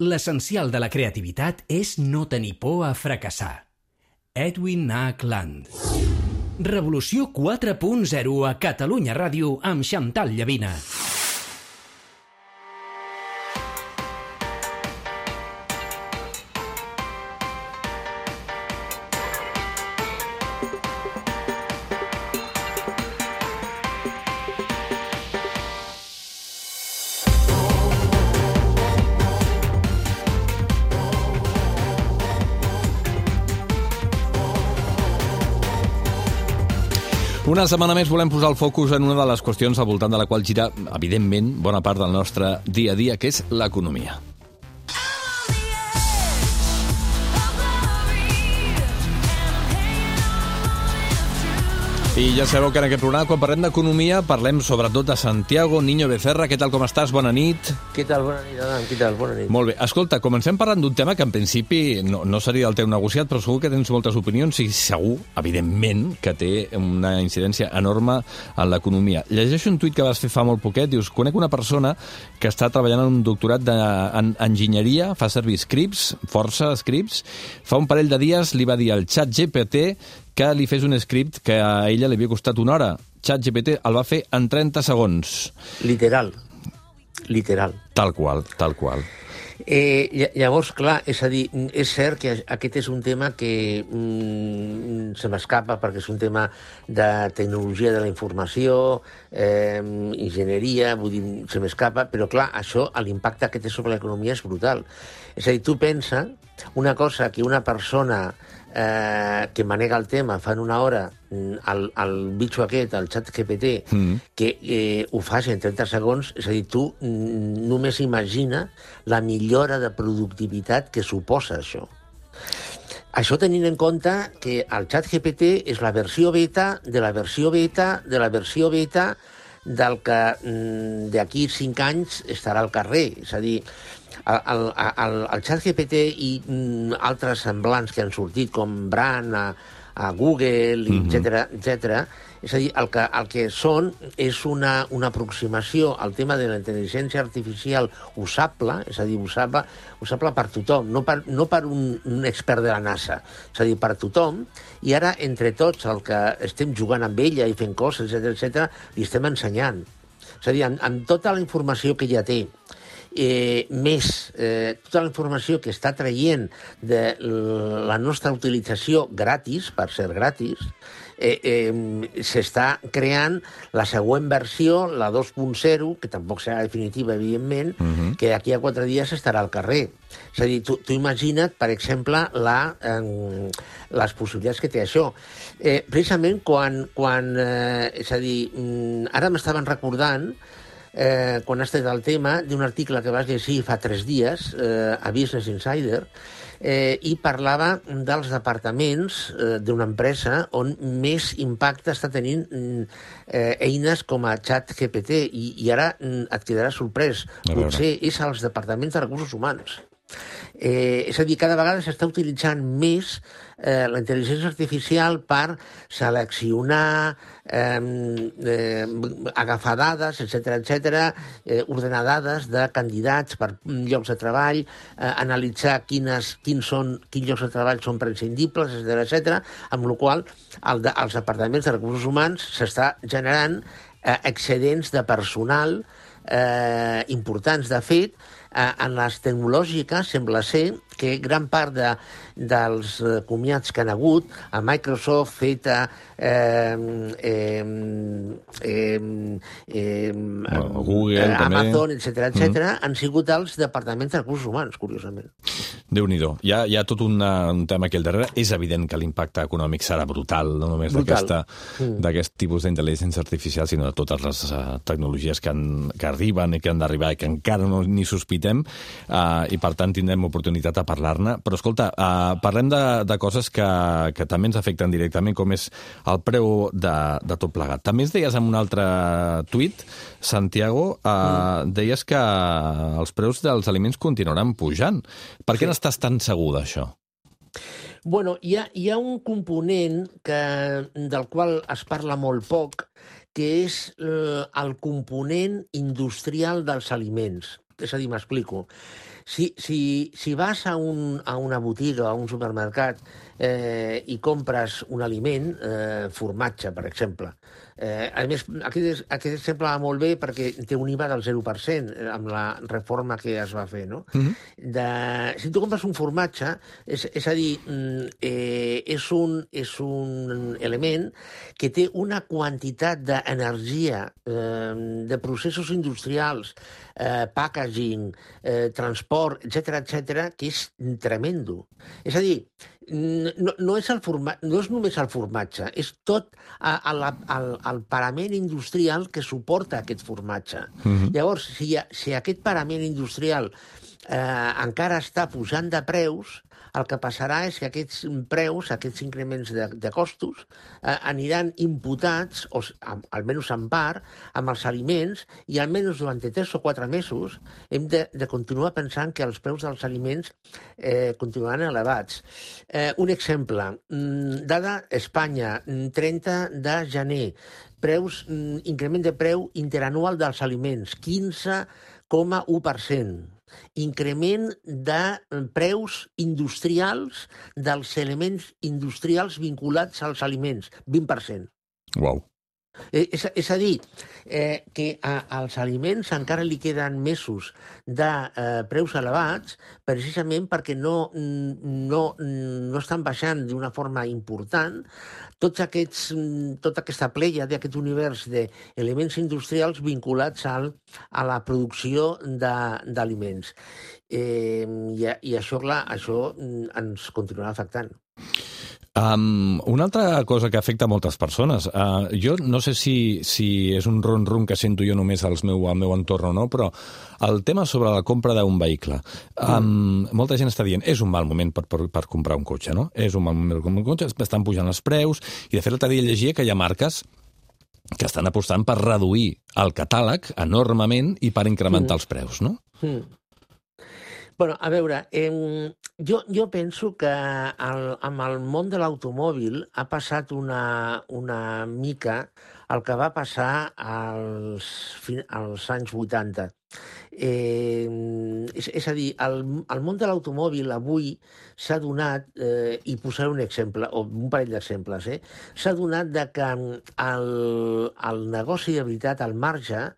L'essencial de la creativitat és no tenir por a fracassar. Edwin H. Land. Revolució 4.0 a Catalunya Ràdio amb Xantal Llavina. Una setmana més volem posar el focus en una de les qüestions al voltant de la qual gira, evidentment, bona part del nostre dia a dia, que és l'economia. I ja sabeu que en aquest programa, quan parlem d'economia, parlem sobretot de Santiago Niño Becerra. Què tal, com estàs? Bona nit. Què tal? Bona nit, Adam. Què tal? Bona nit. Molt bé. Escolta, comencem parlant d'un tema que en principi no, no seria el teu negociat, però segur que tens moltes opinions i segur, evidentment, que té una incidència enorme en l'economia. Llegeixo un tuit que vas fer fa molt poquet, dius, conec una persona que està treballant en un doctorat de, en enginyeria, fa servir scripts, força scripts, fa un parell de dies li va dir al xat GPT que li fes un script que a ella li havia costat una hora. ChatGPT el va fer en 30 segons. Literal. Literal. Tal qual, tal qual. Eh, ll- llavors, clar, és a dir, és cert que aquest és un tema que mm, se m'escapa perquè és un tema de tecnologia de la informació, eh, enginyeria, vull dir, se m'escapa, però clar, això, l'impacte que té sobre l'economia és brutal. És a dir, tu pensa una cosa que una persona eh, que manega el tema fa en una hora mm, el, el bitxo aquest, el xat GPT, mm. que eh, ho faci en 30 segons, és a dir, tu mm, només imagina la millora de productivitat que suposa això. Això tenint en compte que el xat GPT és la versió beta de la versió beta de la versió beta del que mm, d'aquí cinc anys estarà al carrer. És a dir, el, el, el, el xat GPT i mm, altres semblants que han sortit, com Bran, a, Google, etc etc. És a dir, el que, el que són és una, una aproximació al tema de la intel·ligència artificial usable, és a dir, usable, usable per tothom, no per, no per un, un expert de la NASA, és a dir, per tothom, i ara, entre tots, el que estem jugant amb ella i fent coses, etc etc, li estem ensenyant. És a dir, amb, amb tota la informació que ja té, eh, més eh, tota la informació que està traient de la nostra utilització gratis, per ser gratis, eh, eh, s'està creant la següent versió, la 2.0, que tampoc serà definitiva, evidentment, uh -huh. que d'aquí a quatre dies estarà al carrer. És a dir, tu, tu imagina't, per exemple, la, eh, les possibilitats que té això. Eh, precisament quan, quan eh, és a dir, mm, ara m'estaven recordant eh, quan has tret el tema d'un article que vas llegir fa tres dies eh, a Business Insider eh, i parlava dels departaments eh, d'una empresa on més impacte està tenint mm, eh, eines com a xat GPT i, i ara mm, et quedaràs sorprès. Potser és als departaments de recursos humans. Eh, és a dir, cada vegada s'està utilitzant més eh, la intel·ligència artificial per seleccionar, eh, eh, agafar dades, etc etc, eh, ordenar dades de candidats per mm, llocs de treball, eh, analitzar quines, quins, són, quins llocs de treball són prescindibles, etc etc, amb la qual el de, els departaments de recursos humans s'està generant eh, excedents de personal eh, importants. De fet, eh, en les tecnològiques sembla ser que gran part de, dels eh, comiats que han hagut a Microsoft, Feta, eh, eh, eh, eh, Bueno, Google, eh. Amazon, etc etc, mm. han sigut els departaments de recursos humans, curiosament. déu nhi hi, ha, hi ha tot una, un tema aquí al darrere. És evident que l'impacte econòmic serà brutal, no només d'aquesta- d'aquest tipus d'intel·ligència artificial, sinó de totes les uh, tecnologies que, han, que arriben i que han d'arribar i que encara no ni sospitem, uh, i per tant tindrem oportunitat de parlar-ne. Però escolta, uh, parlem de, de coses que, que també ens afecten directament, com és el preu de, de tot plegat. També ens deies en un altre tuit, Santiago, uh, mm. deies que els preus dels aliments continuaran pujant. Per què Sí. n'estàs tan segur d'això? Bueno, hi ha, hi ha un component que, del qual es parla molt poc, que és eh, el component industrial dels aliments. És a dir, m'explico. Si, si, si vas a, un, a una botiga a un supermercat eh, i compres un aliment, eh, formatge, per exemple, Eh, a més, aquest, aquest va molt bé perquè té un IVA del 0% eh, amb la reforma que es va fer, no? Mm -hmm. de, si tu compres un formatge, és, és a dir, mm, eh, és, un, és un element que té una quantitat d'energia, eh, de processos industrials, eh, packaging, eh, transport, etc etc, que és tremendo. És a dir, no, no, és el forma, no és només el formatge, és tot a, a la, el, el parament industrial que suporta aquest formatge. Mm -hmm. Llavors, si, si aquest parament industrial eh, encara està pujant de preus, el que passarà és que aquests preus, aquests increments de, de costos, eh, aniran imputats, o almenys en part, amb els aliments, i almenys durant tres o quatre mesos hem de, de continuar pensant que els preus dels aliments eh, continuaran elevats. Eh, un exemple, mm, dada Espanya, 30 mm, de gener, preus, mm, increment de preu interanual dels aliments, 15,1% increment de eh, preus industrials dels elements industrials vinculats als aliments, 20%. Wow. Eh, és, és a dir, eh, que a, als aliments encara li queden mesos de eh, preus elevats precisament perquè no, no, no estan baixant d'una forma important tots aquests, tota aquesta pleia d'aquest univers d'elements industrials vinculats al, a la producció d'aliments. Eh, i, I això, clar, això ens continuarà afectant. Um, una altra cosa que afecta moltes persones. Uh, jo no sé si, si és un ron-ron que sento jo només al meu, al meu entorn o no, però el tema sobre la compra d'un vehicle. Um, mm. Molta gent està dient és un mal moment per, per, per comprar un cotxe, no? És un mal moment per comprar un cotxe, estan pujant els preus, i de fet l'altre dia llegia que hi ha marques que estan apostant per reduir el catàleg enormement i per incrementar mm. els preus, no? Mm. Bueno, a veure, eh, jo, jo penso que el, amb el món de l'automòbil ha passat una, una mica el que va passar als, als anys 80. Eh, és, és a dir, el, el món de l'automòbil avui s'ha donat, eh, i posaré un exemple, o un parell d'exemples, eh, s'ha donat de que el, el negoci de veritat, el marge,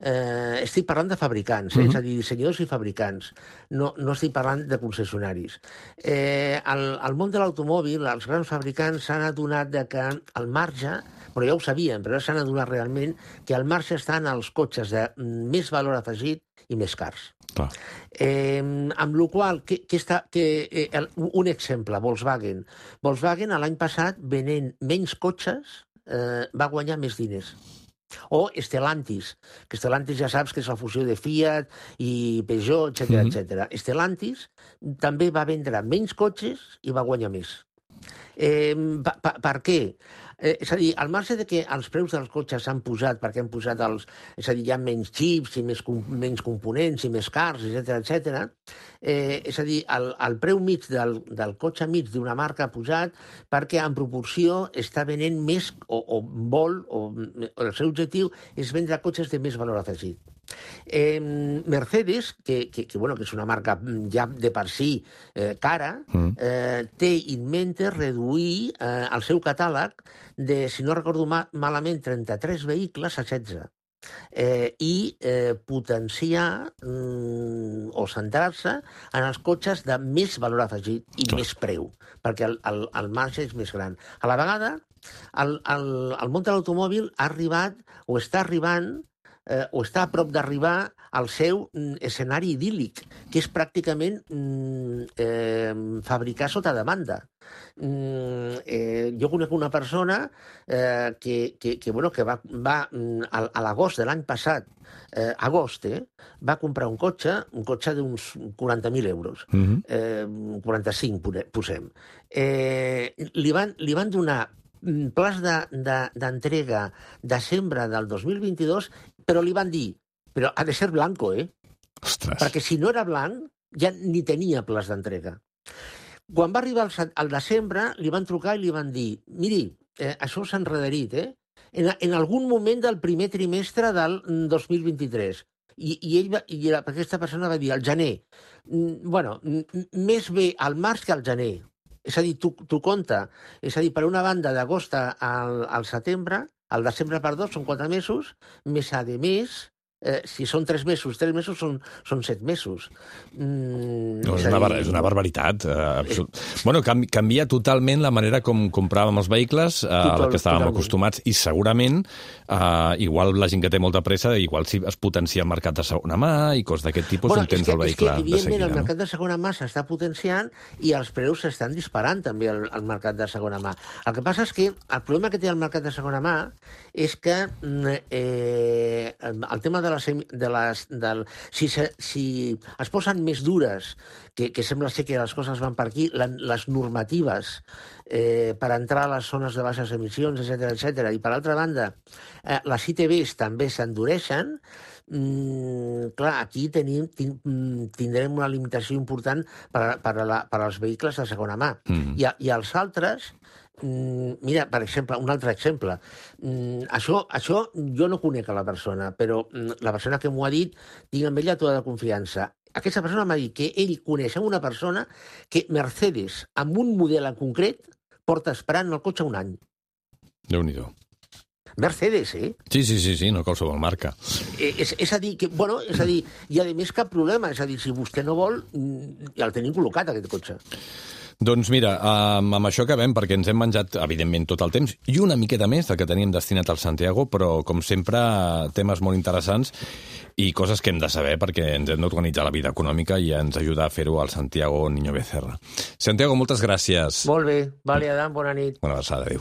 eh, estic parlant de fabricants, eh? mm -hmm. és a dir, dissenyadors i fabricants, no, no estic parlant de concessionaris. Eh, al, al món de l'automòbil, els grans fabricants s'han adonat de que el marge, però ja ho sabien, però s'han adonat realment que el marge està en els cotxes de més valor afegit i més cars. Clar. Eh, amb la qual que, que està, que, eh, el, un exemple, Volkswagen. Volkswagen l'any passat, venent menys cotxes, eh, va guanyar més diners. O Stellantis, que Stellantis ja saps que és la fusió de Fiat i Peugeot, etc mm -hmm. etc. Stellantis també va vendre menys cotxes i va guanyar més. Eh, per, per, per què? Eh, és a dir, al marge de que els preus dels cotxes s'han posat perquè han posat els... És a dir, hi ha menys xips i més, menys components i més cars, etc etc. Eh, és a dir, el, el preu mig del, del cotxe mig d'una marca ha pujat perquè en proporció està venent més o, o vol, o, o el seu objectiu és vendre cotxes de més valor afegit. Eh, Mercedes, que, que, que, bueno, que és una marca ja de per si eh, cara, mm. eh, té in mente reduir eh, el seu catàleg de, si no recordo ma malament, 33 vehicles a 16 eh, i eh, potenciar mm, o centrar-se en els cotxes de més valor afegit i Clar. més preu, perquè el, el, el marge és més gran. A la vegada, el, el, el món de l'automòbil ha arribat o està arribant eh, o està a prop d'arribar al seu mm, escenari idíl·lic, que és pràcticament mm, eh, fabricar sota demanda. Mm, eh, jo conec una persona eh, que, que, que, bueno, que va, va mm, a, a l'agost de l'any passat, eh, agost, eh, va comprar un cotxe, un cotxe d'uns 40.000 euros, mm -hmm. eh, 45 posem. Eh, li, van, li van donar mm, plans d'entrega de, de, desembre del 2022 però li van dir, però ha de ser blanco, eh? Ostres. Perquè si no era blanc, ja ni tenia plaç d'entrega. Quan va arribar al, al desembre, li van trucar i li van dir, miri, eh, això s'ha enredarit, eh? En, en algun moment del primer trimestre del 2023. I, i, ell va, i aquesta persona va dir al gener, mm, bueno, mm, més bé al març que al gener. És a dir, tu, tu compta. És a dir, per una banda, d'agost al, al setembre, al desembre, perdó, són quatre mesos, més a de més, eh, si són tres mesos, tres mesos són, són set mesos. Mm, no, és, una, bar és una barbaritat. Eh, absolut. Eh. Bueno, canvi, canvia totalment la manera com compràvem els vehicles, eh, Total, a la que estàvem totalment. acostumats, i segurament, eh, igual la gent que té molta pressa, igual si es potencia el mercat de segona mà i coses d'aquest tipus, bueno, tens que, el vehicle que, de seguida. el mercat de segona mà s'està potenciant i els preus s'estan disparant també al, al mercat de segona mà. El que passa és que el problema que té el mercat de segona mà és que mm, eh, el tema de de les... De les del, si, se, si es posen més dures, que, que sembla ser que les coses van per aquí, la, les normatives eh, per entrar a les zones de baixes emissions, etc etc. i per altra banda, eh, les ITBs també s'endureixen, mm, clar, aquí tenim, mm, tindrem una limitació important per, per, a la, per als vehicles de segona mà. Mm. I, I els altres mira, per exemple, un altre exemple. Mm, això, això jo no conec a la persona, però mm, la persona que m'ho ha dit, tinc amb ella tota la confiança. Aquesta persona m'ha dit que ell coneix una persona que Mercedes, amb un model en concret, porta esperant el cotxe un any. déu nhi Mercedes, eh? Sí, sí, sí, sí, no qualsevol marca. Eh, és, és a dir, que, bueno, és a dir, i a més cap problema, és a dir, si vostè no vol, ja el tenim col·locat, aquest cotxe. Doncs mira, amb, això acabem, perquè ens hem menjat, evidentment, tot el temps, i una miqueta més del que teníem destinat al Santiago, però, com sempre, temes molt interessants i coses que hem de saber perquè ens hem d'organitzar la vida econòmica i ens ajuda a fer-ho al Santiago Niño Becerra. Santiago, moltes gràcies. Molt bé. Vale, Adam, bona nit. Bona abraçada, adéu.